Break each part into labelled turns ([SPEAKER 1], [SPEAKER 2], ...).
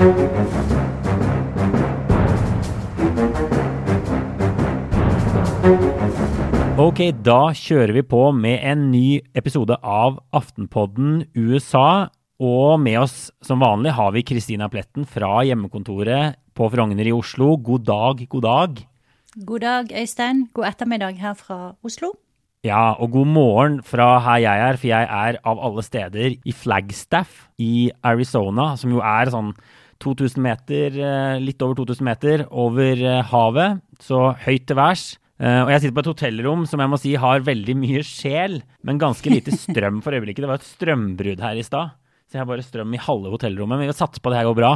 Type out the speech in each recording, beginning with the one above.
[SPEAKER 1] Ok, da kjører vi på med en ny episode av Aftenpodden USA. Og med oss som vanlig har vi Kristina Pletten fra hjemmekontoret på Frogner i Oslo. God dag, god dag.
[SPEAKER 2] God dag, Øystein. God ettermiddag her fra Oslo.
[SPEAKER 1] Ja, og god morgen fra her jeg er, for jeg er av alle steder i Flagstaff i Arizona, som jo er sånn 2000 meter, eh, litt over 2000 meter over eh, havet, så høyt til værs. Uh, og jeg sitter på et hotellrom som jeg må si har veldig mye sjel, men ganske lite strøm for øyeblikket. Det var et strømbrudd her i stad, så jeg har bare strøm i halve hotellrommet. Men vi har satser på at det her går bra.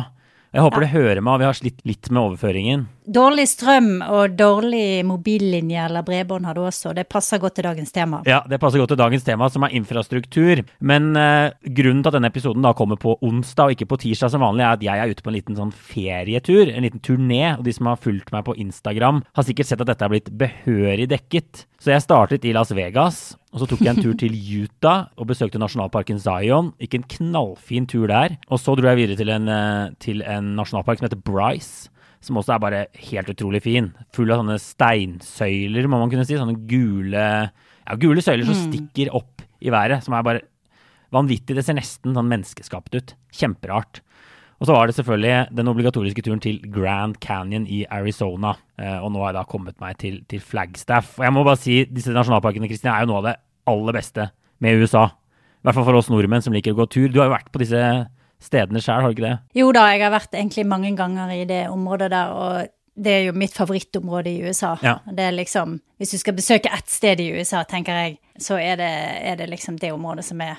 [SPEAKER 1] Jeg håper ja. det hører meg, og vi har slitt litt med overføringen.
[SPEAKER 2] Dårlig strøm og dårlig mobillinje eller bredbånd har du også. Det passer godt til dagens tema.
[SPEAKER 1] Ja, det passer godt til dagens tema, som er infrastruktur. Men eh, grunnen til at denne episoden da kommer på onsdag og ikke på tirsdag som vanlig, er at jeg er ute på en liten sånn ferietur, en liten turné. Og de som har fulgt meg på Instagram, har sikkert sett at dette er blitt behørig dekket. Så jeg startet i Las Vegas og så tok jeg en tur til Utah og besøkte nasjonalparken Zion. Gikk en knallfin tur der. Og så dro jeg videre til en, eh, til en nasjonalpark som heter Bryce. Som også er bare helt utrolig fin. Full av sånne steinsøyler, må man kunne si. Sånne gule, ja, gule søyler som mm. stikker opp i været. Som er bare vanvittig. Det ser nesten sånn menneskeskapt ut. Kjemperart. Og så var det selvfølgelig den obligatoriske turen til Grand Canyon i Arizona. Eh, og nå har jeg da kommet meg til, til Flagstaff. Og jeg må bare si, disse nasjonalparkene Christian, er jo noe av det aller beste med USA. I hvert fall for oss nordmenn som liker å gå tur. Du har jo vært på disse stedene sjøl, har du ikke det?
[SPEAKER 2] Jo da, jeg har vært egentlig mange ganger i det området der. og det er jo mitt favorittområde i USA. Ja. Det er liksom, Hvis du skal besøke ett sted i USA, tenker jeg, så er det, er det liksom det området som er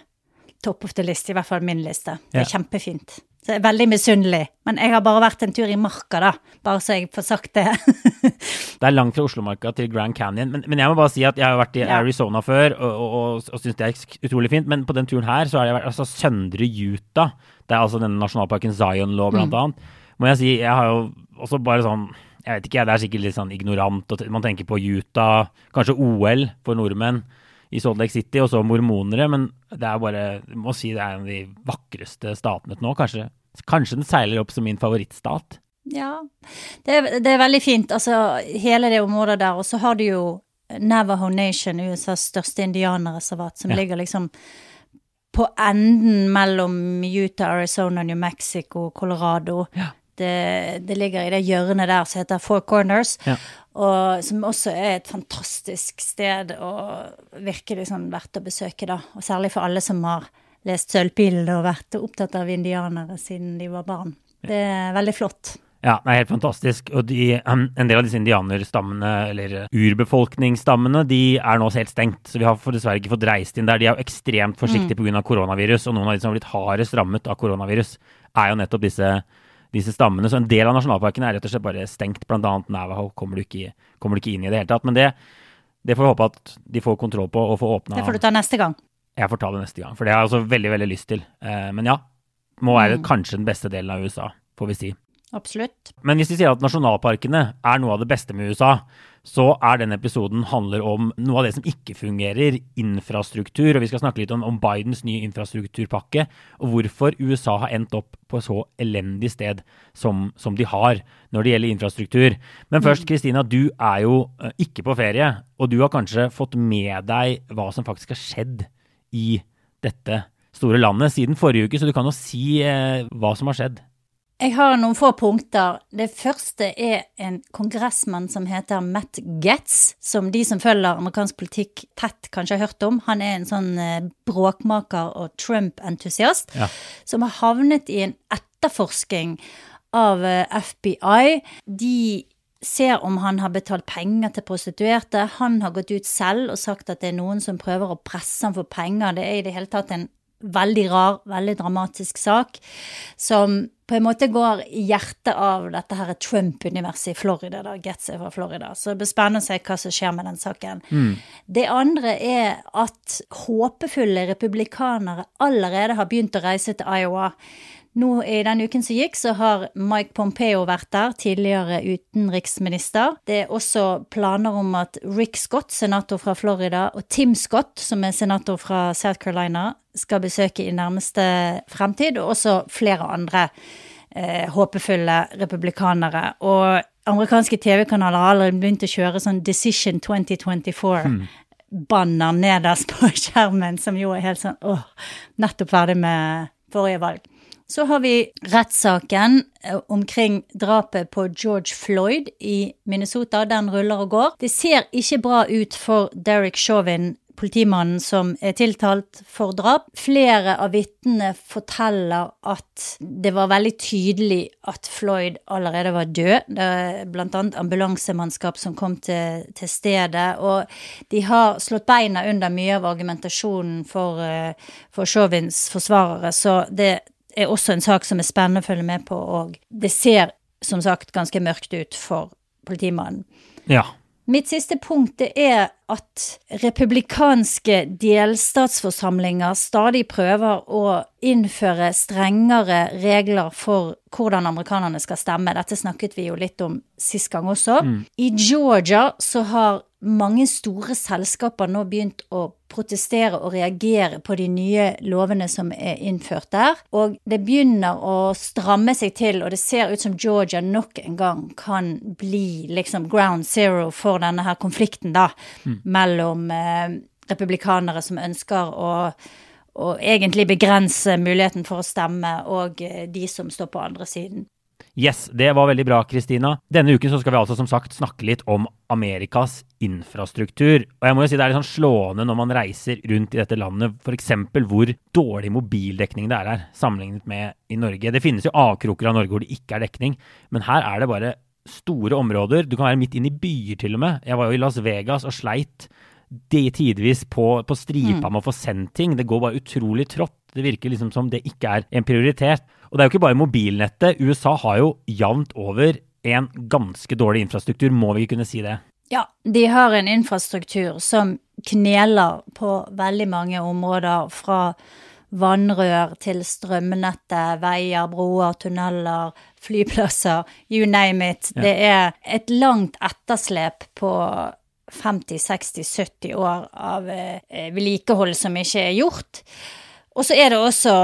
[SPEAKER 2] top of the list, i hvert fall min liste. Det er ja. kjempefint. Så jeg er veldig misunnelig. Men jeg har bare vært en tur i marka, da. Bare så jeg får sagt det.
[SPEAKER 1] det er langt fra Oslomarka til Grand Canyon. Men, men, jeg må bare si at jeg har vært i ja. Arizona før og, og, og, og syns det er utrolig fint. Men på den turen her så har jeg vært altså Søndre Utah. Det er altså denne nasjonalparken Zion Law, blant mm. annet. Må jeg si, jeg har jo også bare sånn Jeg vet ikke, det er sikkert litt sånn ignorant. Man tenker på Utah, kanskje OL for nordmenn i Salt Lake City, og så mormonere. Men det er bare jeg må si det er en av de vakreste statene til nå. Kanskje, kanskje den seiler opp som min favorittstat.
[SPEAKER 2] Ja, det er, det er veldig fint. Altså hele det området der. Og så har du jo Navaho Nation, USAs største indianerreservat, som ja. ligger liksom på enden mellom Utah, Arizona, New Mexico, Colorado. Ja. Det, det, ligger i det hjørnet der som heter Four Corners. Ja og som også er et fantastisk sted og virkelig sånn verdt å besøke, da. Og særlig for alle som har lest Sølvpilen og vært opptatt av indianere siden de var barn. Det er veldig flott.
[SPEAKER 1] Ja, det er helt fantastisk. Og de, um, en del av disse indianerstammene, eller urbefolkningsstammene, de er nå helt stengt. Så vi har dessverre ikke fått reist inn der. De er jo ekstremt forsiktige mm. pga. koronavirus, og noen av de som har blitt hardest rammet av koronavirus, er jo nettopp disse disse stammene. Så en del av nasjonalparkene er rett og slett bare stengt. Annet Navaho kommer du ikke, kommer du ikke inn i det hele tatt. Men det, det, får vi håpe at de får kontroll på og får åpna.
[SPEAKER 2] Det får du ta neste gang.
[SPEAKER 1] Jeg får ta det neste gang, for det har jeg også veldig, veldig lyst til. Eh, men ja, må være mm. kanskje den beste delen av USA, får vi si.
[SPEAKER 2] Absolutt.
[SPEAKER 1] Men hvis vi sier at nasjonalparkene er noe av det beste med USA, så er denne episoden handler om noe av det som ikke fungerer, infrastruktur. Og vi skal snakke litt om, om Bidens nye infrastrukturpakke, og hvorfor USA har endt opp på så elendig sted som, som de har når det gjelder infrastruktur. Men først, mm. Kristina, du er jo uh, ikke på ferie, og du har kanskje fått med deg hva som faktisk har skjedd i dette store landet siden forrige uke, så du kan jo si eh, hva som har skjedd.
[SPEAKER 2] Jeg har noen få punkter. Det første er en kongressmann som heter Matt Getz, som de som følger amerikansk politikk tett kanskje har hørt om. Han er en sånn eh, bråkmaker og Trump-entusiast ja. som har havnet i en etterforsking av eh, FBI. De ser om han har betalt penger til prostituerte. Han har gått ut selv og sagt at det er noen som prøver å presse ham for penger. Det er i det hele tatt en veldig rar, veldig dramatisk sak som på en måte går i hjertet av dette her Trump-universet i Florida. da, Getz er fra Florida. Så det blir spennende å se hva som skjer med den saken. Mm. Det andre er at håpefulle republikanere allerede har begynt å reise til Iowa. Nå I den uken som gikk, så har Mike Pompeo vært der, tidligere utenriksminister. Det er også planer om at Rick Scott, senator fra Florida, og Tim Scott, som er senator fra South Carolina, skal besøke i nærmeste fremtid, og også flere andre eh, håpefulle republikanere. Og amerikanske TV-kanaler har allerede begynt å kjøre sånn Decision 2024. Banner nederst på skjermen, som jo er helt sånn åh, nettopp ferdig med forrige valg. Så har vi rettssaken eh, omkring drapet på George Floyd i Minnesota. Den ruller og går. Det ser ikke bra ut for Derek Chauvin, politimannen som er tiltalt for drap. Flere av vitnene forteller at det var veldig tydelig at Floyd allerede var død. Det er blant annet ambulansemannskap som kom til, til stedet. Og de har slått beina under mye av argumentasjonen for, eh, for Chauvins forsvarere. Så det er også en sak som er spennende å følge med på, og det ser som sagt ganske mørkt ut for politimannen.
[SPEAKER 1] Ja.
[SPEAKER 2] Mitt siste punkt er at republikanske delstatsforsamlinger stadig prøver å innføre strengere regler for hvordan amerikanerne skal stemme. Dette snakket vi jo litt om sist gang også. I Georgia så har mange store selskaper nå begynt å protestere og reagere på de nye lovene som er innført der. Og det begynner å stramme seg til, og det ser ut som Georgia nok en gang kan bli liksom ground zero for denne her konflikten, da, mellom eh, republikanere som ønsker å og egentlig begrense muligheten for å stemme, og eh, de som står på andre siden.
[SPEAKER 1] Yes, det var veldig bra, Kristina. Denne uken så skal vi altså som sagt snakke litt om Amerikas infrastruktur. Og jeg må jo si det er litt sånn slående når man reiser rundt i dette landet, f.eks. hvor dårlig mobildekning det er her, sammenlignet med i Norge. Det finnes jo avkroker av Norge hvor det ikke er dekning, men her er det bare store områder. Du kan være midt inn i byer til og med. Jeg var jo i Las Vegas og sleit det tidvis på, på stripa med å få sendt ting. Det går bare utrolig trått. Det virker liksom som det ikke er en prioritet. Og det er jo ikke bare mobilnettet. USA har jo jevnt over en ganske dårlig infrastruktur, må vi ikke kunne si det?
[SPEAKER 2] Ja, de har en infrastruktur som kneler på veldig mange områder, fra vannrør til strømnettet, veier, broer, tunneler, flyplasser, you name it.
[SPEAKER 1] Ja.
[SPEAKER 2] Det er et langt etterslep på 50, 60, 70 år av eh, vedlikehold som ikke er gjort. Og så er det også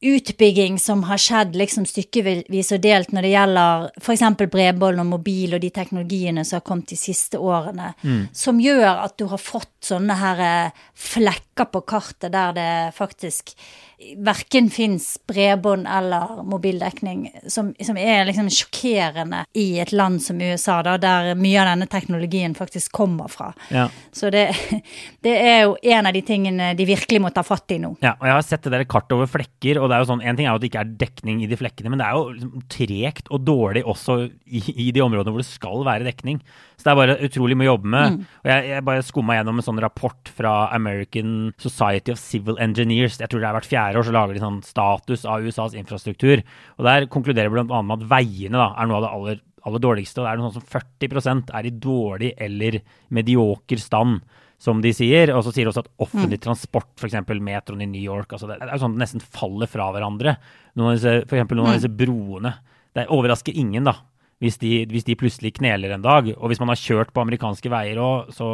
[SPEAKER 2] utbygging som har skjedd liksom stykkevis og delt når det gjelder f.eks. bredbånd og mobil og de teknologiene som har kommet de siste årene, som gjør at du har fått sånne her eh, flekker på kartet der det faktisk verken fins bredbånd eller mobildekning, som, som er liksom sjokkerende i et land som USA, da, der mye av denne teknologien faktisk kommer fra.
[SPEAKER 1] Ja.
[SPEAKER 2] Så det, det er jo en av de tingene de virkelig må ta fatt i nå.
[SPEAKER 1] Ja, og jeg har sett det der kartet over flekker, og det er jo sånn, en ting er jo at det ikke er dekning i de flekkene, men det er jo liksom tregt og dårlig også i, i de områdene hvor det skal være dekning. Så det er bare utrolig mye å jobbe med. Og jeg, jeg bare skumma gjennom en sånn rapport fra American Society of Civil Engineers. Jeg tror det er hvert fjerde år så lager de sånn status av USAs infrastruktur. Og der konkluderer annet med at veiene da, er noe av det aller, aller dårligste. Og det er noe sånn som 40% er i dårlig eller medioker stand som de sier. Og så sier de også at offentlig transport, f.eks. metroen i New York altså det, er jo sånn det nesten faller fra hverandre. Noen av disse, for eksempel noen av disse broene. Det overrasker ingen, da, hvis de, hvis de plutselig kneler en dag. Og hvis man har kjørt på amerikanske veier òg, så,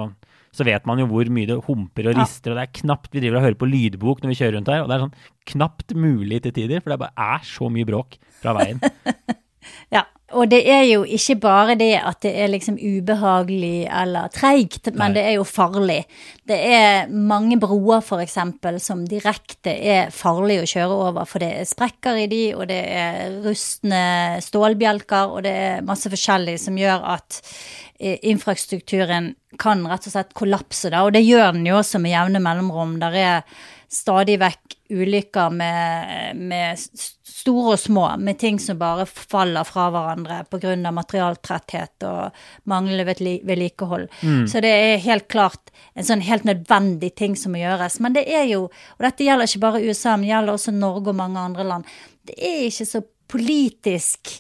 [SPEAKER 1] så vet man jo hvor mye det humper og rister. Og det er knapt Vi driver og hører på lydbok når vi kjører rundt her, og det er sånn knapt mulig til tider. For det bare er så mye bråk fra veien.
[SPEAKER 2] Ja, og det er jo ikke bare det at det er liksom ubehagelig eller treigt, men
[SPEAKER 1] Nei.
[SPEAKER 2] det er jo farlig. Det er mange broer eksempel som direkte er farlig å kjøre over, for det er sprekker i de, og det er rustne stålbjelker, og det er masse forskjellig som gjør at eh, infrastrukturen kan rett og slett kollapse da, og det gjør den jo også med jevne mellomrom. Der er stadig vekk ulykker med, med store og små, med ting som bare faller fra hverandre pga. materialtretthet og manglende vedlikehold. Mm. Så det er helt klart en sånn helt nødvendig ting som må gjøres. Men det er jo, og dette gjelder ikke bare USA, men det gjelder også Norge og mange andre land, det er ikke så politisk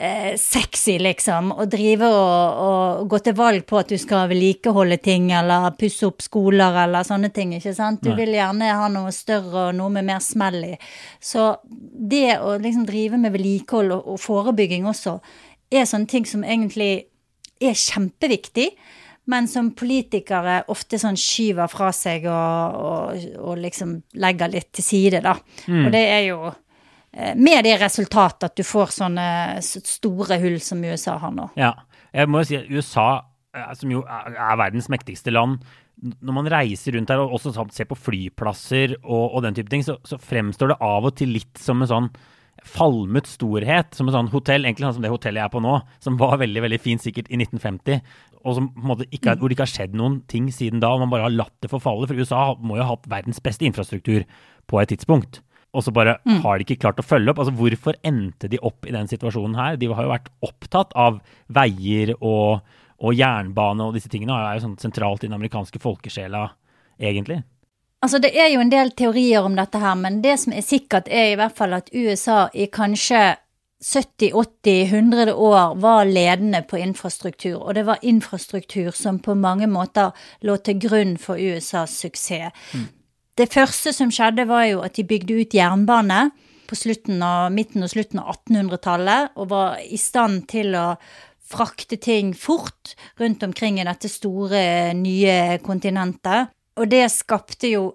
[SPEAKER 2] eh, sexy, liksom, å drive og, og gå til valg på at du skal vedlikeholde ting eller pusse opp skoler eller sånne ting, ikke sant. Du
[SPEAKER 1] Nei.
[SPEAKER 2] vil gjerne ha noe større og noe med mer smell i. Så det å liksom drive med vedlikehold og, og forebygging også, er sånne ting som egentlig er kjempeviktig. Men som politikere ofte sånn skyver fra seg og, og, og liksom legger litt til side, da. Og det er jo med det resultatet at du får sånne store hull som USA har nå.
[SPEAKER 1] Ja. Jeg må jo si at USA, eh, som jo er verdens mektigste land, når man reiser rundt her og også ser på flyplasser og, og den type ting, så, så, fremstår det av og til litt som en sånn falmet storhet. Som et sånn hotell, egentlig sånn som det hotellet jeg er på nå, som var veldig veldig fint sikkert i 1950, og som en ikke, hvor det ikke har skjedd noen ting siden da. og Man bare har latt det forfalle. For USA må jo ha hatt verdens beste infrastruktur på et tidspunkt og så bare mm. har de ikke klart å følge opp. Altså, Hvorfor endte de opp i den situasjonen her? De har jo vært opptatt av veier og, og jernbane og disse tingene. og er jo sånn sentralt i den amerikanske folkesjela, egentlig.
[SPEAKER 2] Altså, Det er jo en del teorier om dette her, men det som er sikkert, er i hvert fall at USA i kanskje 70-80-100 år var ledende på infrastruktur, og det var infrastruktur som på mange måter lå til grunn for USAs suksess. Mm. Det første som skjedde, var jo at de bygde ut jernbane på av, midten og slutten av 1800-tallet, og var i stand til å frakte ting fort rundt omkring i dette store, nye kontinentet. Og det skapte jo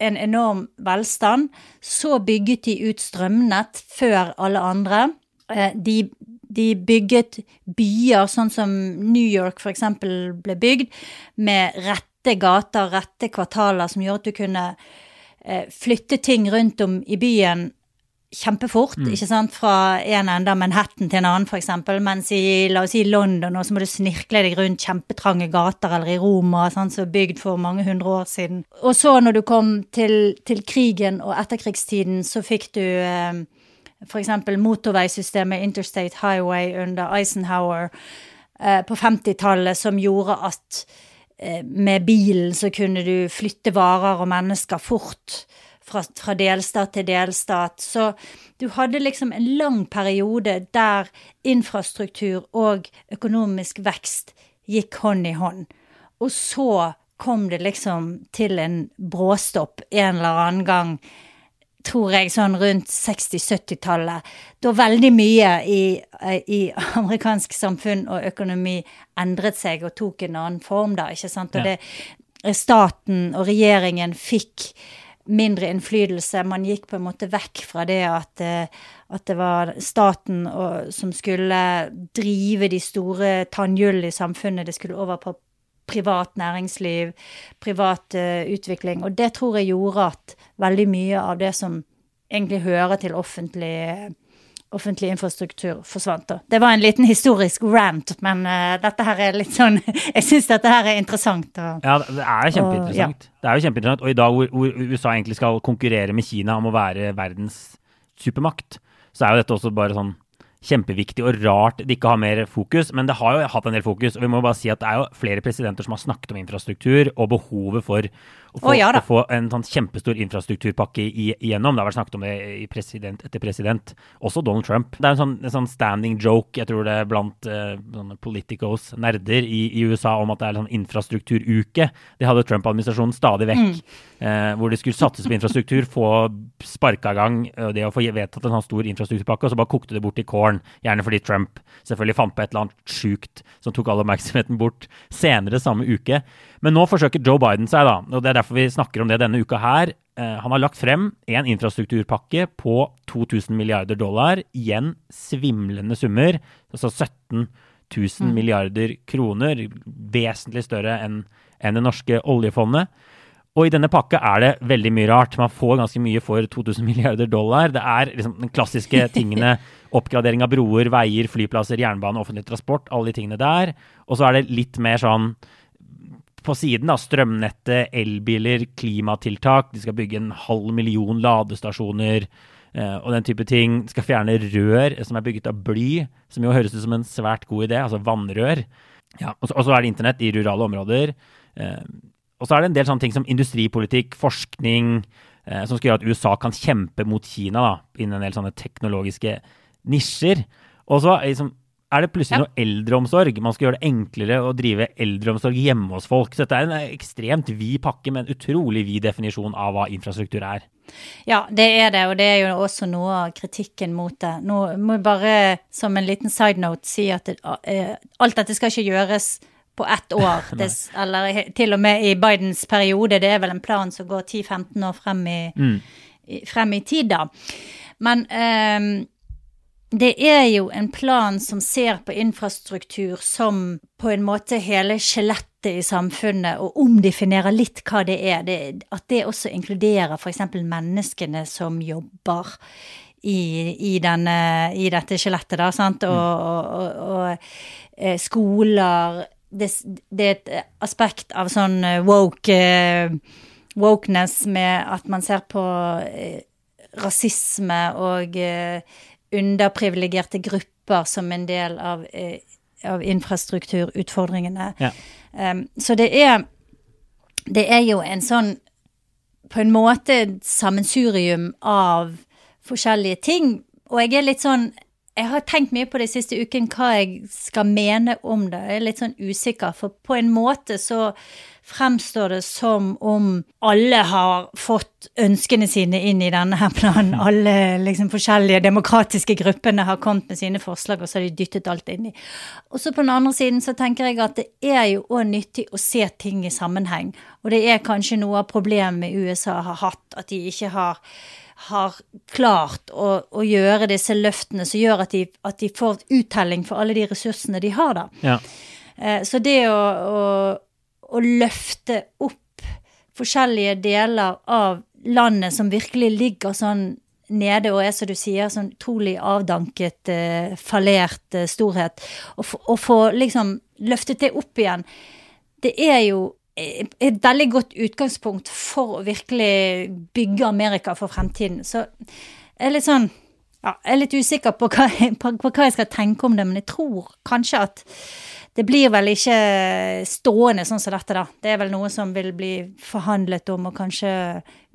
[SPEAKER 2] en enorm velstand. Så bygget de ut strømnett før alle andre. Eh, de, de bygget byer, sånn som New York f.eks. ble bygd, med rett rette gater, rette kvartaler, som gjorde at du kunne eh, flytte ting rundt om i byen kjempefort, mm. ikke sant, fra en ende av Manhattan til en annen, f.eks., mens i la oss si London, og så må du snirkle deg rundt kjempetrange gater, eller i Roma, sånn, som er bygd for mange hundre år siden. Og så, når du kom til, til krigen og etterkrigstiden, så fikk du eh, f.eks. motorveisystemet Interstate Highway under Eisenhower eh, på 50-tallet, som gjorde at med bilen så kunne du flytte varer og mennesker fort fra, fra, delstat til delstat. Så du hadde liksom en lang periode der infrastruktur og økonomisk vekst gikk hånd i hånd. Og så kom det liksom til en bråstopp en eller annen gang tror jeg, sånn rundt 60-70-tallet, da veldig mye i, i, amerikansk samfunn og økonomi endret seg og tok en annen form, da, ikke sant. Og det, staten og regjeringen fikk mindre innflytelse. Man gikk på en måte vekk fra det at, eh, at det var staten og, som skulle drive de store tannhjulene i samfunnet. Det skulle over på privat næringsliv, privat uh, utvikling. Og det tror jeg gjorde at veldig mye av det som egentlig hører til offentlig, offentlig infrastruktur, forsvant. da. Det var en liten historisk rant, men uh, dette her er litt sånn Jeg syns dette her er interessant. Og,
[SPEAKER 1] ja, det er kjempeinteressant. Og, ja. Det er jo kjempeinteressant. Og i dag hvor, hvor USA egentlig skal konkurrere med Kina om å være verdens supermakt, så er jo dette også bare sånn kjempeviktig og rart det ikke har mer fokus, men det har jo hatt en del fokus. og vi må bare si at Det er jo flere presidenter som har snakket om infrastruktur og behovet for å få, oh, ja, å få en sånn kjempestor infrastrukturpakke igjennom. Det har vært snakket om det i president etter president. Også Donald Trump. Det er en sånn, en sånn standing joke jeg tror det er blant uh, politicos, nerder i, i, USA, om at det er en sånn infrastrukturuke. Det hadde Trump-administrasjonen stadig vekk. Mm. Uh, hvor det skulle satses på infrastruktur, få sparka i gang uh, det å få vedtatt en sånn stor infrastrukturpakke, og så bare kokte det bort i kålen. Gjerne fordi Trump selvfølgelig fant på et eller annet sjukt som tok all oppmerksomheten bort senere samme uke. Men nå forsøker Joe Biden seg, da, og det er derfor vi snakker om det denne uka her. Eh, han har lagt frem en infrastrukturpakke på 2000 milliarder dollar. Igjen svimlende summer. Altså 17 000 mm. milliarder kroner. Vesentlig større enn enn det norske oljefondet. Og i denne pakka er det veldig mye rart. Man får ganske mye for 2000 milliarder dollar. Det er liksom den klassiske tingene. Oppgradering av broer, veier, flyplasser, jernbane, offentlig transport. Alle de tingene der. Og så er det litt mer sånn på siden, da, strømnettet, elbiler, klimatiltak. De skal bygge en halv million ladestasjoner eh, og den type ting. De skal fjerne rør som er bygget av bly, som jo høres ut som en svært god idé, altså vannrør. Ja, og, så, er det internett i rurale områder. Eh, og så er det en del sånne ting som industripolitikk, forskning, eh, som skal gjøre at USA kan kjempe mot Kina da, innen en del sånne teknologiske nisjer. Og så liksom, er det plutselig ja. noe eldreomsorg. Man skal gjøre det enklere å drive eldreomsorg hjemme hos folk. Så dette er en ekstremt vid pakke med en utrolig vid definisjon av hva infrastruktur er.
[SPEAKER 2] Ja, det er det, og det er jo også noe av kritikken mot det. Nå må jeg bare som en liten side note si at det, uh, alt dette skal ikke gjøres på ett år, des, eller til og med i Bidens periode. Det er vel en plan som går 10-15 år frem i, mm. i, frem i tid, da. Men eh, det er jo en plan som ser på infrastruktur som på en måte hele skjelettet i samfunnet, og omdefinerer litt hva det er. Det, at det også inkluderer f.eks. menneskene som jobber i, i, denne, i dette skjelettet, da, sant, og, og, og, og eh, skoler det, det, er et aspekt av sånn eh, woke eh, wokeness med at man ser på rasisme og underprivilegerte grupper som en del av, eh, av infrastrukturutfordringene. Ja. Um, så det er Det er jo en sånn På en måte sammensurium av forskjellige ting. Og jeg er litt sånn jeg har tenkt mye på det siste uken hva jeg skal mene om det. Jeg er litt sånn usikker, for på en måte så fremstår det som om alle har fått ønskene sine inn i denne her planen. Alle liksom forskjellige demokratiske gruppene har kommet med sine forslag, og så har de dyttet alt inn i. Og så på den andre siden så tenker jeg at det er jo òg nyttig å se ting i sammenheng. Og det er kanskje noe av problemet USA har hatt, at de ikke har har klart å, å, gjøre disse løftene som gjør at de, at de, får uttelling for alle de ressursene de har, da. Ja. Eh, så det å, å å løfte opp forskjellige deler av landet som virkelig ligger sånn nede og er, som du sier, sånn utrolig avdanket, eh, fallert eh, storhet, og få liksom løftet det opp igjen, det er jo et veldig godt utgangspunkt for å virkelig bygge Amerika for fremtiden. Så jeg er litt sånn ja, jeg er litt usikker på hva, på, på hva jeg skal tenke om det, men jeg tror kanskje at det blir vel ikke stående sånn som dette, da. Det er vel noe som vil bli forhandlet om, og kanskje,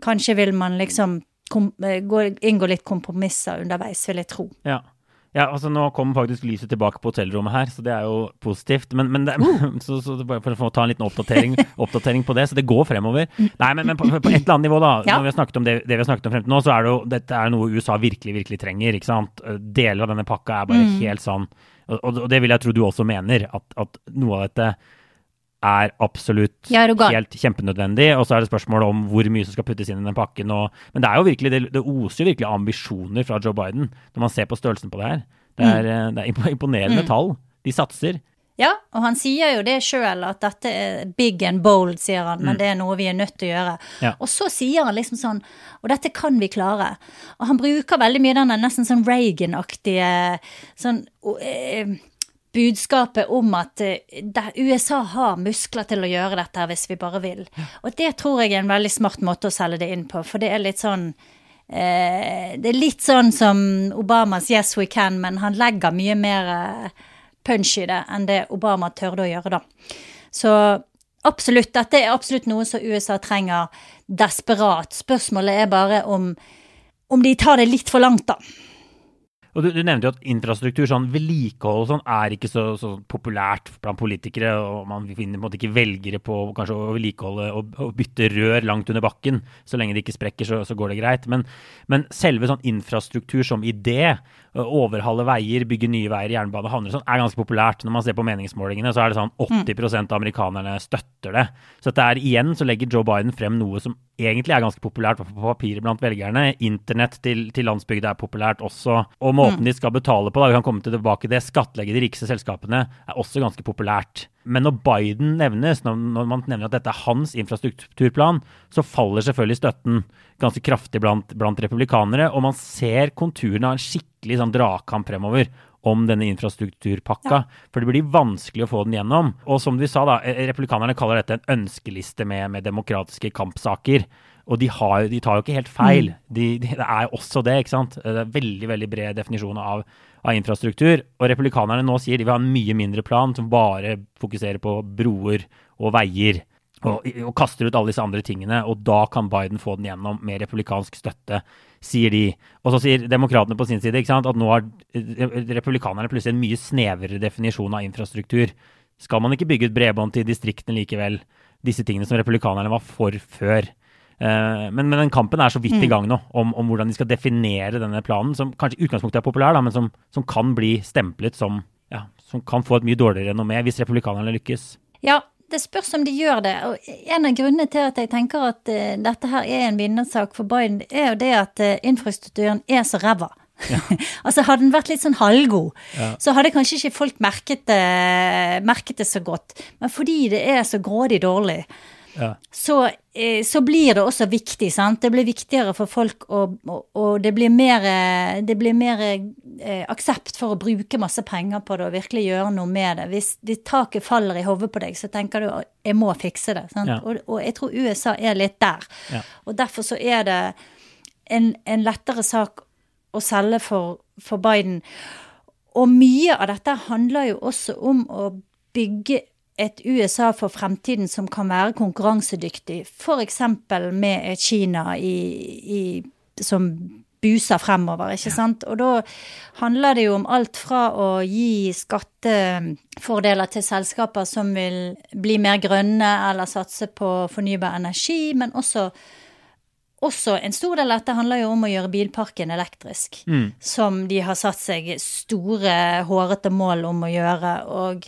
[SPEAKER 2] kanskje vil man liksom kom, eh, gå, inngå litt kompromisser underveis, vil jeg tro.
[SPEAKER 1] Ja. Ja, altså Nå kom faktisk lyset tilbake på hotellrommet her, så det er jo positivt. Men, men det, så, så bare for å ta en liten oppdatering, oppdatering, på det, så det går fremover. Nei, men, men på, på, et eller annet nivå, da, ja. når vi har snakket om det, det, vi har snakket om frem til nå, så er det jo dette er noe USA virkelig, virkelig trenger. ikke sant? Deler av denne pakka er bare mm. helt sånn og, og, det vil jeg tro du også mener, at, at noe av dette er absolutt ja, helt kjempenødvendig. Og så er det spørsmålet om hvor mye som skal puttes inn i den pakken. Og, men det er jo virkelig, det, det oser jo virkelig ambisjoner fra Joe Biden når man ser på størrelsen på det her. Det er, mm. det er imponerende mm. tall. De satser.
[SPEAKER 2] Ja, og han sier jo det sjøl, at dette er big and bold, sier han, men mm. det er noe vi er nødt til å gjøre. Ja. Og så sier han liksom sånn Og dette kan vi klare. Og han bruker veldig mye den nesten sånn Reagan-aktige sånn uh, budskapet om at uh, USA har muskler til å gjøre dette hvis vi bare vil. Og det tror jeg er en veldig smart måte å selge det inn på, for det er litt sånn eh, Det er litt sånn som Obamas 'Yes, we can', men han legger mye mer punch i det enn det Obama tørde å gjøre, da. Så absolutt, dette er absolutt noe som USA trenger desperat. Spørsmålet er bare om, om de tar det litt for langt, da.
[SPEAKER 1] Og du, du, nevnte jo at infrastruktur, sånn vedlikehold og sånn, er ikke så, så, populært blant politikere. og Man finner på en måte ikke velgere på kanskje å vedlikeholde og, og, bytte rør langt under bakken. Så lenge det ikke sprekker, så, så går det greit. Men, men, selve sånn infrastruktur som idé, overhalle veier, bygge nye veier, jernbane, havner sånn, er ganske populært. Når man ser på meningsmålingene, så er det sånn 80% av amerikanerne støtter det. Så dette er igjen så legger Joe Biden frem noe som egentlig er ganske populært på papiret blant velgerne. Internett til, til landsbygda er populært også. Og måten mm. de skal betale på, da, vi kan komme tilbake til det, skattlegge de rikeste selskapene, er også ganske populært. Men når Biden nevnes, når, når, man nevner at dette er hans infrastrukturplan, så faller selvfølgelig støtten ganske kraftig blant, blant republikanere. Og man ser konturene av en skikkelig sånn dragkamp fremover om denne infrastrukturpakka. Ja. For det blir vanskelig å få den gjennom. Og som vi sa, da, eh, republikanerne kaller dette en ønskeliste med, med demokratiske kampsaker. Og de, har, de, tar jo ikke helt feil. Mm. De, de, det er også det, ikke sant. Det er veldig veldig bred definisjon av, av, infrastruktur. Og republikanerne nå sier de vil ha en mye mindre plan som bare fokuserer på broer og veier. Og, og, kaster ut alle disse andre tingene. Og da kan Biden få den gjennom med republikansk støtte, sier de. Og så sier demokratene på sin side ikke sant, at nå har republikanerne plutselig en mye snevrere definisjon av infrastruktur. Skal man ikke bygge ut bredbånd til distriktene likevel? Disse tingene som republikanerne var for før. Eh, men, men, den kampen er så vidt i mm. gang nå, om, om, hvordan de skal definere denne planen, som kanskje i utgangspunktet er populær, da, men som, som, kan bli stemplet som ja, som kan få et mye dårligere renommé hvis republikanerne lykkes.
[SPEAKER 2] Ja, det spørs om de gjør det. Og en av grunnene til at jeg tenker at uh, dette her er en vinnersak for Biden, er jo det at uh, infrastrukturen er så ræva. Ja. altså Hadde den vært litt sånn halvgod, ja. så hadde kanskje ikke folk merket det, merket det så godt. Men fordi det er så grådig dårlig, ja. så, eh, så, blir det også viktig. sant? Det blir viktigere for folk, og, og, det blir mer, det blir mer eh, aksept for å bruke masse penger på det og virkelig gjøre noe med det. Hvis det taket faller i hodet på deg, så tenker du jeg må fikse det. Ja. Og, og, jeg tror USA er litt der. Ja. Og derfor så er det en, en lettere sak å selge for, for Biden. Og mye av dette handler jo også om å bygge et USA for fremtiden som kan være konkurransedyktig, f.eks. med et Kina i, i, som buser fremover, ikke sant. Og da handler det jo om alt fra å gi skattefordeler til selskaper som vil bli mer grønne eller satse på fornybar energi, men også også en stor del av dette handler jo om å gjøre bilparken elektrisk. Mm. Som de har satt seg store, hårete mål om å gjøre, og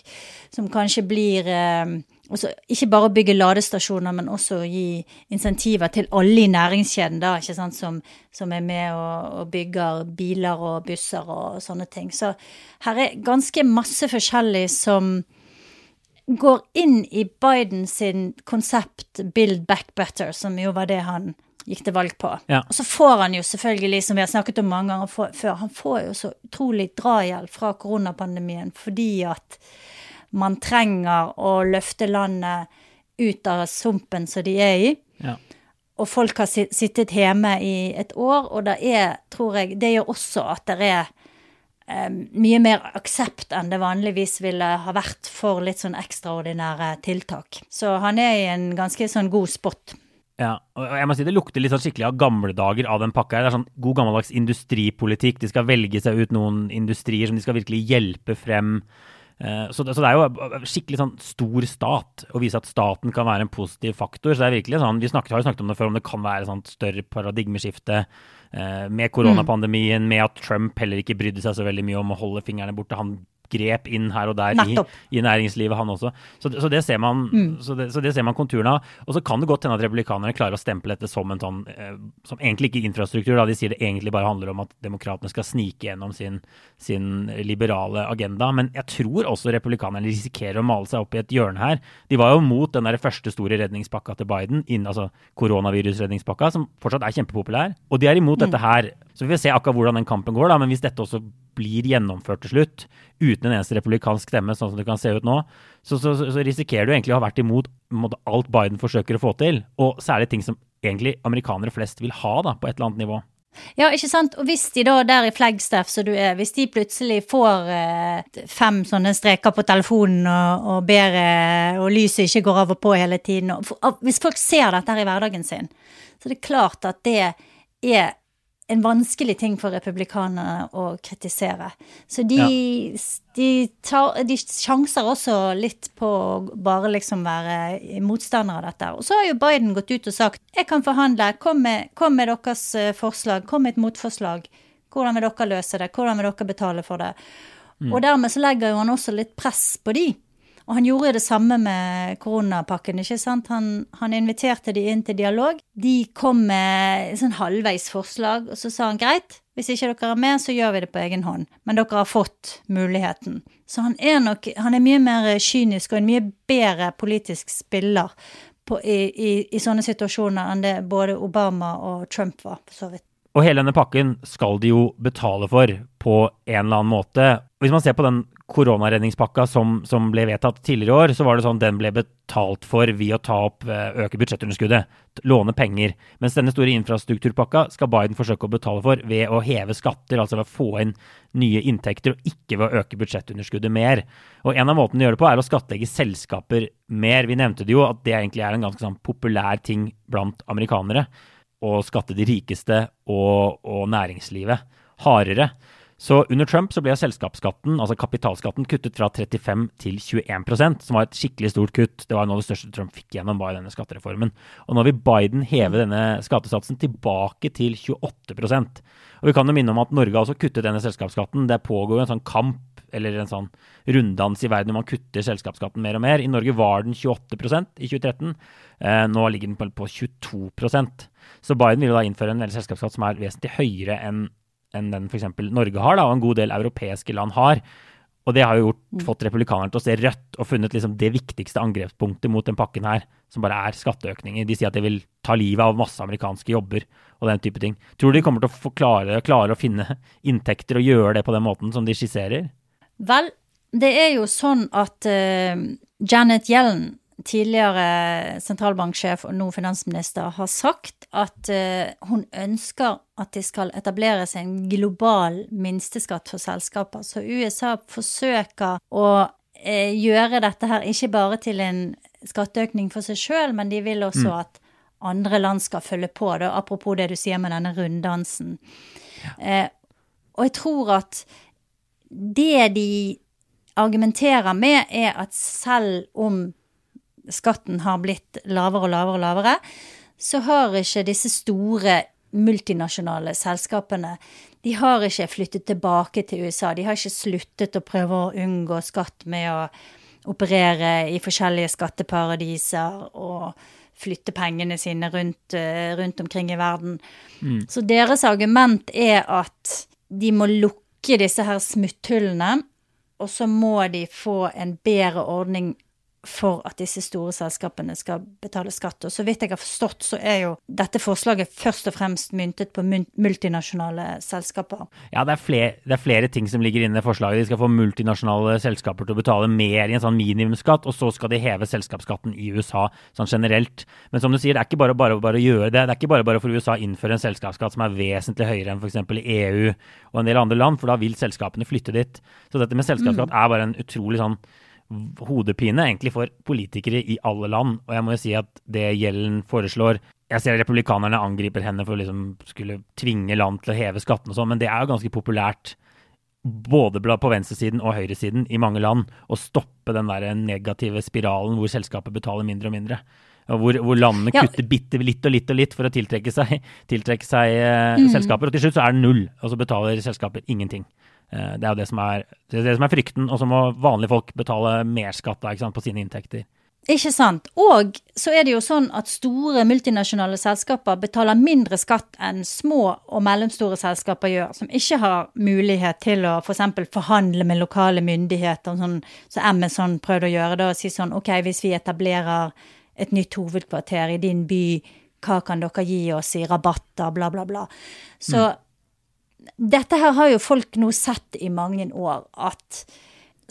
[SPEAKER 2] som kanskje blir eh, også, Ikke bare å bygge ladestasjoner, men også å gi insentiver til alle i næringskjeden da, som, som er med og, og, bygger biler og busser og sånne ting. Så her er ganske masse forskjellig som går inn i Biden sin konsept 'Build back better', som jo var det han gikk til valg på. Ja. Og så får han jo selvfølgelig, som vi har snakket om mange ganger før, han får jo så utrolig drahjelp fra koronapandemien fordi at man trenger å løfte landet ut av sumpen som de er i. Ja. Og folk har sittet hjemme i et år, og det er, tror jeg, det gjør også at det er um, mye mer aksept enn det vanligvis ville ha vært for litt sånn ekstraordinære tiltak. Så han er i en ganske sånn god spot.
[SPEAKER 1] Ja, og jeg må si Det lukter litt sånn skikkelig av gamle dager av den pakka. her. Det er sånn god gammeldags industripolitikk. De skal velge seg ut noen industrier som de skal virkelig hjelpe frem. Eh, så det, så det er jo skikkelig sånn stor stat å vise at staten kan være en positiv faktor. Så det er virkelig sånn, Vi snakket, har jo snakket om det før, om det kan være sånn større paradigmeskifte eh, med koronapandemien, med at Trump heller ikke brydde seg så veldig mye om å holde fingrene borte. Han grep inn her og der i, i, næringslivet, han også. Så, så, det ser man, mm. så, det, så, det, ser man konturene av. Og så kan det godt hende at republikanerne klarer å stemple dette som en sånn eh, Som egentlig ikke infrastruktur, da de sier det egentlig bare handler om at demokratene skal snike gjennom sin, sin liberale agenda. Men jeg tror også republikanerne risikerer å male seg opp i et hjørne her. De var jo mot den der første store redningspakka til Biden, inn, altså koronavirusredningspakka, som fortsatt er kjempepopulær. Og de er imot mm. dette her. Så vi får se akkurat hvordan den kampen går, da. Men hvis dette også blir gjennomført til slutt, uten en eneste republikansk stemme, sånn som det kan se ut nå, så, så, så risikerer du egentlig å ha vært imot alt Biden forsøker å få til. Og særlig ting som egentlig amerikanere flest vil ha, da, på et eller annet nivå.
[SPEAKER 2] Ja, ikke sant. Og hvis de da der i Flagstaff som du er, hvis de plutselig får eh, fem sånne streker på telefonen og, og ber eh, og lyset ikke går av og på hele tiden og, og, Hvis folk ser dette her i hverdagen sin, så det er klart at det er en vanskelig ting for republikanerne å kritisere. Så de, ja. de, tar, de, sjanser også litt på å bare liksom være motstandere av dette. Og så har jo Biden gått ut og sagt jeg kan forhandle, kom med, kom med deres eh, forslag, kom med et motforslag. Hvordan vil dere løse det, hvordan vil dere betale for det? Mm. Og dermed så legger jo han også litt press på de. Og han gjorde det samme med koronapakken. ikke sant? Han, han inviterte de inn til dialog. De kom med sånn halvveis forslag, og så sa han greit, hvis ikke dere er med, så gjør vi det på egen hånd. Men dere har fått muligheten. Så han er nok Han er mye mer kynisk og en mye bedre politisk spiller på, i, i, i, sånne situasjoner enn det både Obama og Trump var, for så vidt.
[SPEAKER 1] Og hele denne pakken skal de jo betale for på en eller annen måte. Hvis man ser på den koronaredningspakka som, som, ble vedtatt tidligere i år, så var det sånn den ble betalt for ved å ta opp, eh, øke budsjettunderskuddet, låne penger. Mens denne store infrastrukturpakka skal Biden forsøke å betale for ved å heve skatter, altså ved å få inn nye inntekter, og ikke ved å øke budsjettunderskuddet mer. Og En av måtene å gjøre det på er å skattlegge selskaper mer. Vi nevnte det jo at det egentlig er en ganske sånn populær ting blant amerikanere. Å skatte de rikeste og, og næringslivet hardere. Så under Trump så ble selskapsskatten, altså kapitalskatten, kuttet fra 35 til 21% som var et skikkelig stort kutt. Det var noe av det største Trump fikk gjennom var denne skattereformen. Og nå vil Biden heve denne skattesatsen tilbake til 28% Og vi kan jo minne om at Norge har også kuttet denne selskapsskatten. Det pågår en sånn kamp eller en sånn runddans i verden hvor man kutter selskapsskatten mer og mer. I Norge var den 28% i 2013. Eh, nå ligger den på, på 22% Så Biden vil da innføre en selskapsskatt som er vesentlig høyere enn enn den f.eks. Norge har, da, og en god del europeiske land har. Og det har jo gjort, mm. fått republikanerne til å se rødt og funnet liksom det viktigste angrepspunktet mot den pakken her, som bare er skatteøkninger. De sier at det vil ta livet av masse amerikanske jobber og den type ting. Tror du de kommer til å klare, klare å finne inntekter og gjøre det på den måten som de skisserer?
[SPEAKER 2] Vel, det er jo sånn at uh, Janet Yellen tidligere sentralbanksjef og nå finansminister har sagt at uh, hun ønsker at det skal etableres en global minsteskatt for selskaper. Så USA forsøker å uh, gjøre dette her ikke bare til en skatteøkning for seg sjøl, men de vil også mm. at andre land skal følge på, da, apropos det du sier med denne runddansen. Ja. Og jeg tror at det de argumenterer med, er at selv om skatten har blitt lavere og lavere og lavere, så har ikke disse store multinasjonale selskapene de har ikke flyttet tilbake til USA. De har ikke sluttet å prøve å unngå skatt med å operere i forskjellige skatteparadiser og flytte pengene sine rundt, eh, rundt omkring i verden. Mm. Så deres argument er at de må lukke disse her smutthullene, og så må de få en bedre ordning for at disse store selskapene skal betale skatt. Og så vidt jeg har forstått, så er jo dette forslaget først og fremst myntet på multinasjonale selskaper.
[SPEAKER 1] Ja, det er, flere, det er flere ting som ligger inne i forslaget. De skal få multinasjonale selskaper til å betale mer i en sånn minimumsskatt, og så skal de heve selskapsskatten i USA sånn generelt. Men som du sier, det er ikke bare bare, bare å gjøre det. Det er ikke bare bare for USA å innføre en selskapsskatt som er vesentlig høyere enn f.eks. i EU og en del andre land, for da vil selskapene flytte dit. Så dette med selskapsskatt mm. er bare en utrolig sånn hodepine egentlig for politikere i alle land. Og jeg må jo si at det Gjellen foreslår Jeg ser republikanerne angriper henne for å liksom skulle tvinge land til å heve skattene og sånn, men det er jo ganske populært både på venstresiden og høyresiden i mange land å stoppe den der negative spiralen hvor selskapet betaler mindre og mindre. Hvor, hvor landene ja. kutter bitte litt og litt og litt for å tiltrekke seg, tiltrekke seg mm. selskaper. Og til slutt så er det null, og så betaler selskaper ingenting. Eh, det er jo det som er, det, er det som er frykten. Og så må vanlige folk betale mer skatt på sine inntekter.
[SPEAKER 2] Ikke sant. Og så er det jo sånn at store multinasjonale selskaper betaler mindre skatt enn små og mellomstore selskaper gjør, som ikke har mulighet til å f.eks. For forhandle med lokale myndigheter, sånn, så Amazon prøvde å gjøre det, og si sånn OK, hvis vi etablerer et nytt hovedkvarter i din by, hva kan dere gi oss i rabatter, bla, bla, bla. Så mm dette her har jo folk nå sett i mange år, at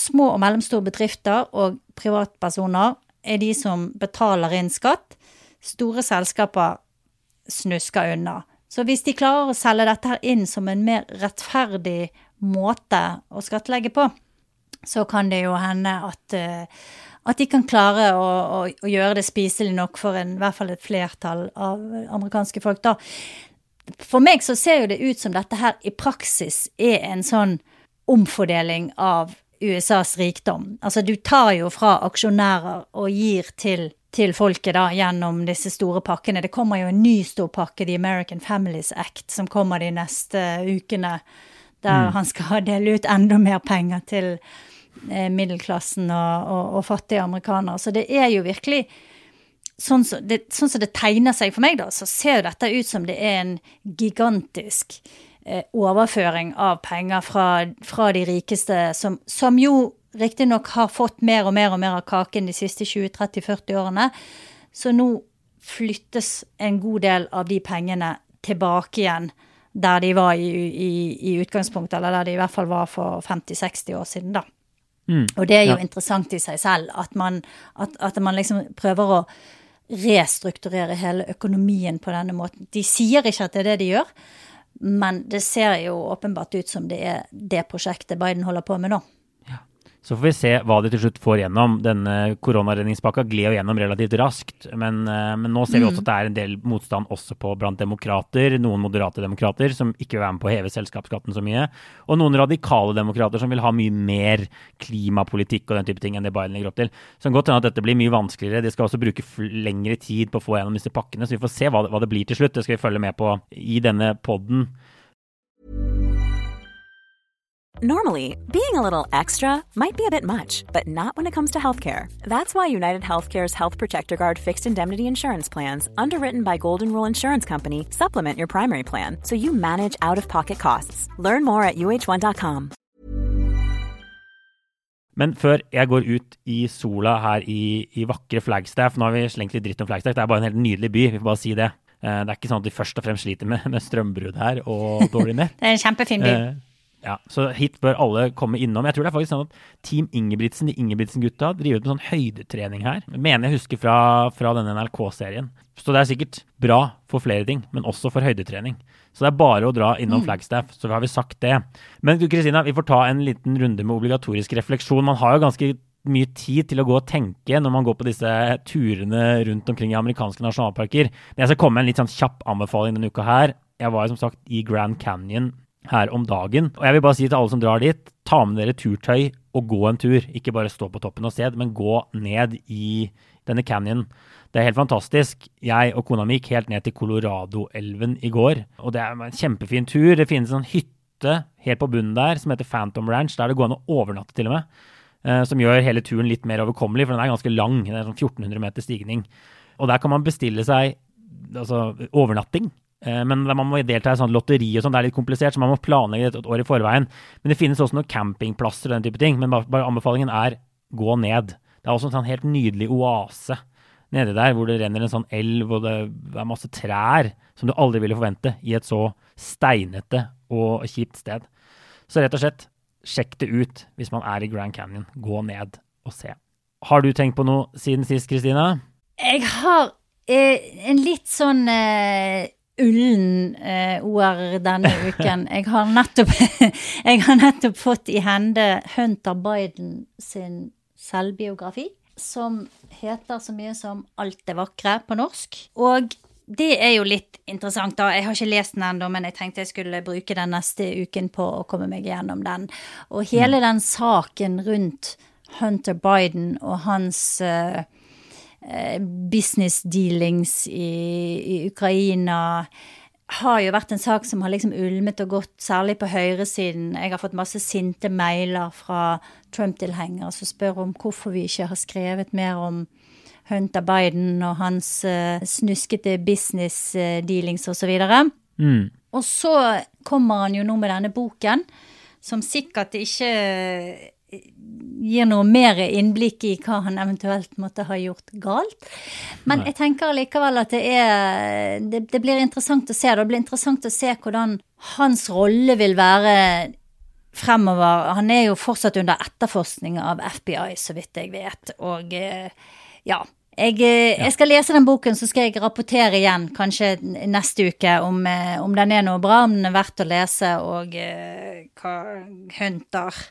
[SPEAKER 2] små og mellomstore bedrifter og privatpersoner er de som betaler inn skatt. Store selskaper snusker unna. Så hvis de klarer å selge dette her inn som en mer rettferdig måte å skattlegge på, så kan det jo hende at, uh, at de kan klare å, å, å, gjøre det spiselig nok for en, i hvert fall et flertall av amerikanske folk. da for meg så ser jo det ut som dette her i praksis er en sånn omfordeling av USAs rikdom. Altså du tar jo fra aksjonærer og gir til, til folket da gjennom disse store pakkene. Det kommer jo en ny stor pakke, The American Families Act, som kommer de neste ukene. Der mm. han skal dele ut enda mer penger til eh, middelklassen og, og, og fattige amerikanere. Så det er jo virkelig sånn som det, sånn som det tegner seg for meg, da, så ser jo dette ut som det er en gigantisk eh, overføring av penger fra, fra de rikeste, som, som jo riktignok har fått mer og mer og mer av kaken de siste 20-30-40 årene. Så nå flyttes en god del av de pengene tilbake igjen der de var i, i, i utgangspunktet, eller der de i hvert fall var for 50-60 år siden, da. Mm, og det er jo ja. interessant i seg selv, at man, at, at man liksom prøver å restrukturere hele økonomien på denne måten. De sier ikke at det er det de gjør, men det ser jo åpenbart ut som det er det prosjektet Biden holder på med nå.
[SPEAKER 1] Så får vi se hva de til slutt får gjennom. Denne koronaredningspakka gled gjennom relativt raskt. Men, eh, men, nå ser vi også at det er en del motstand også på blant demokrater. Noen moderate demokrater som ikke vil være med på å heve selskapsskatten så mye. Og noen radikale demokrater som vil ha mye mer klimapolitikk og den type ting enn det Biden legger opp til. Så det kan godt hende at dette blir mye vanskeligere. De skal også bruke lengre tid på å få gjennom disse pakkene. Så vi får se hva det, hva det blir til slutt. Det skal vi følge med på i denne poden.
[SPEAKER 3] Normally, being a little extra might be a bit much, but not when it comes to healthcare. That's why United Healthcare's Health Protector Guard fixed indemnity insurance plans, underwritten by Golden Rule Insurance Company, supplement your primary plan so you manage out of pocket costs. Learn more at uh1.com.
[SPEAKER 1] Men før jeg går ut i sola her i, i vakre Flagstaff Nå har vi slengt litt dritt om Flagstaff, det er bare en helt nydelig by, vi får bare si det. Eh, Det er ikke sånn at de først og fremst sliter med, med strømbrudd her og dårlig nett.
[SPEAKER 2] Det er en kjempefin by.
[SPEAKER 1] Ja, så hit bør alle komme innom. Jeg tror det er faktisk sånn at Team Ingebrigtsen, de Ingebrigtsen-gutta, driver ut med sånn høydetrening her. Mener jeg husker fra, fra denne NRK-serien. Så det er sikkert bra for flere ting, men også for høydetrening. Så det er bare å dra innom Flagstaff, så har vi sagt det. Men du Kristina, vi får ta en liten runde med obligatorisk refleksjon. Man har jo ganske mye tid til å gå og tenke når man går på disse turene rundt omkring i amerikanske nasjonalparker. Men jeg skal komme med en litt sånn kjapp anbefaling denne uka her. Jeg var jo som sagt i Grand Canyon her om dagen. Og jeg vil bare si til alle som drar dit, ta med dere turtøy og gå en tur. Ikke bare stå på toppen og se, men gå ned i denne canyonen. Det er helt fantastisk. Jeg og kona mi gikk helt ned til Colorado-elven i går. Og det er en kjempefin tur. Det finnes en hytte helt på bunnen der som heter Phantom Ranch, der det går an å overnatte til og med. eh, Som gjør hele turen litt mer overkommelig, for den er ganske lang. Det er sånn 1400 meter stigning. Og der kan man bestille seg altså, overnatting. Eh, Men man må delta i sånn lotteri og sånn, det er litt komplisert, så man må planlegge det et år i forveien. Men det finnes også noen campingplasser og den type ting. Men bare anbefalingen er gå ned. Det er også en sånn helt nydelig oase nedi der, hvor det renner en sånn elv, og det er masse trær som du aldri ville forvente i et så steinete og kjipt sted. Så rett og slett, sjekk det ut hvis man er i Grand Canyon. Gå ned og se. Har du tenkt på noe siden sist, Kristina?
[SPEAKER 2] Jeg har eh, en litt sånn eh, ullen eh, OR denne uken. Jeg har, nettopp, jeg har nettopp fått i hende Hunter Biden sin selvbiografi, som heter så mye som Alt det vakre på norsk. Og det er jo litt interessant, da. Jeg har ikke lest den ennå, men jeg tenkte jeg skulle bruke den neste uken på å komme meg gjennom den. Og hele den saken rundt Hunter Biden og hans eh, eh, business dealings i, i Ukraina har jo vært en sak som har liksom ulmet og gått, særlig på høyresiden. Jeg har fått masse sinte mailer fra Trump-tilhengere som spør om hvorfor vi ikke har skrevet mer om Hunter Biden og hans uh, snuskete business uh, dealings osv.
[SPEAKER 1] Mm.
[SPEAKER 2] Og så kommer han jo nå med denne boken, som sikkert ikke eh, gir noe mer innblikk i hva han eventuelt måtte ha gjort galt. Men jeg tenker likevel at det er det, det blir interessant å se. Det blir interessant å se hvordan hans rolle vil være fremover. Han er jo fortsatt under etterforskning av FBI, så vidt jeg vet. Og eh, ja. Jeg, eh, jeg skal lese den boken, så skal jeg rapportere igjen kanskje neste uke om, eh, om den er noe bra, om den er verdt å lese, og hva Hunter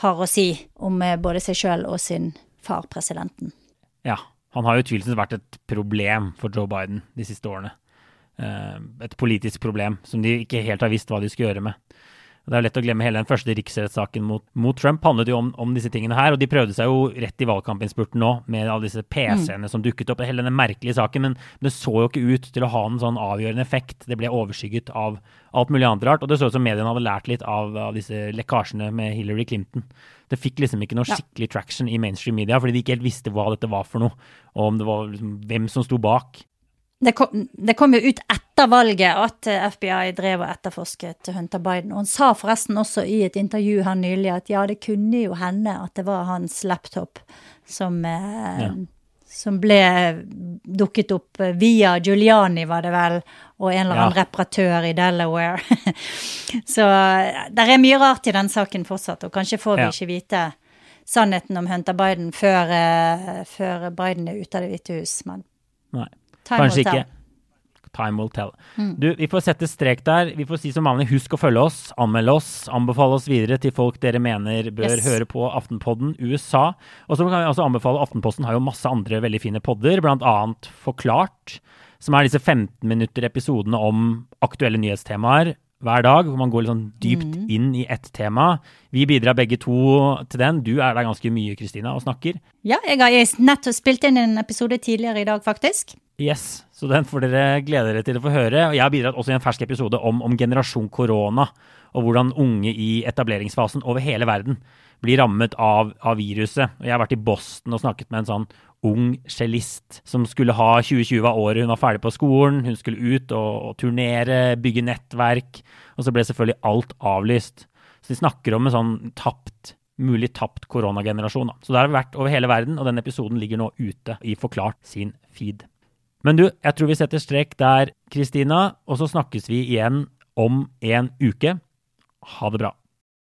[SPEAKER 2] har å si om eh, både seg sjøl og sin far, presidenten.
[SPEAKER 1] Ja, han har jo utvilsomt vært et problem for Joe Biden de siste årene. Eh, Et politisk problem som de ikke helt har visst hva de skulle gjøre med. Det er jo lett å glemme hele den første riksrettssaken mot, mot Trump handlet jo om, om disse tingene her, og de prøvde seg jo rett i valgkampinnspurten nå med alle disse PC-ene som dukket opp, hele denne merkelige saken, men det så jo ikke ut til å ha en sånn avgjørende effekt. Det ble overskygget av alt mulig annet rart, og det så ut som mediene hadde lært litt av, av disse lekkasjene med Hillary Clinton. Det fikk liksom ikke noe skikkelig traction i mainstream media, fordi de ikke helt visste hva dette var for noe, og om det var liksom, hvem som sto bak.
[SPEAKER 2] Det kom, det kom jo ut etter valget at eh, FBI drev og etterforsket Hunter Biden. Og han sa forresten også i et intervju her nylig at ja, det kunne jo hende at det var hans laptop som, eh,
[SPEAKER 1] Ja.
[SPEAKER 2] som ble dukket opp eh, via Giuliani, var det vel, og en eller annen
[SPEAKER 1] Ja.
[SPEAKER 2] reparatør i Delaware. Så det er mye rart i den saken fortsatt, og kanskje får vi
[SPEAKER 1] Ja.
[SPEAKER 2] ikke vite sannheten om Hunter Biden før, eh, før Biden er ute av Det hvite hus. Men
[SPEAKER 1] Nei.
[SPEAKER 2] Time
[SPEAKER 1] Kanskje ikke. Time will tell. Du, vi får sette strek der. Vi får si som vanlig, husk å følge oss, anmelde oss, anbefale oss videre til folk dere mener bør
[SPEAKER 2] Yes.
[SPEAKER 1] høre på Aftenpodden USA. Og så kan vi også anbefale Aftenposten har jo masse andre veldig fine podder, annet Forklart, som er disse 15 minutter episodene om aktuelle nyhetstemaer hver dag, hvor man går litt sånn dypt inn i ett tema. Vi bidrar begge to til den. Du er der ganske mye, Kristina, og snakker.
[SPEAKER 2] Ja, jeg har nettopp spilt inn en episode tidligere i dag, faktisk.
[SPEAKER 1] Yes, så den får dere glede dere til å få høre. Jeg har bidratt også i en fersk episode om, om generasjon korona, og hvordan unge i etableringsfasen over hele verden blir rammet av, av viruset. Og jeg har vært i Boston og snakket med en sånn ung cellist som skulle ha 2020 av året. Hun var ferdig på skolen, hun skulle ut og, og turnere, bygge nettverk. Og så ble selvfølgelig alt avlyst. Så de snakker om en sånn tapt, mulig tapt koronagenerasjon. Så det har vært over hele verden, og den episoden ligger nå ute i Forklart sin feed. Men du, jeg tror vi setter strek der, Kristina, og så snakkes vi igjen om en uke. Ha det bra.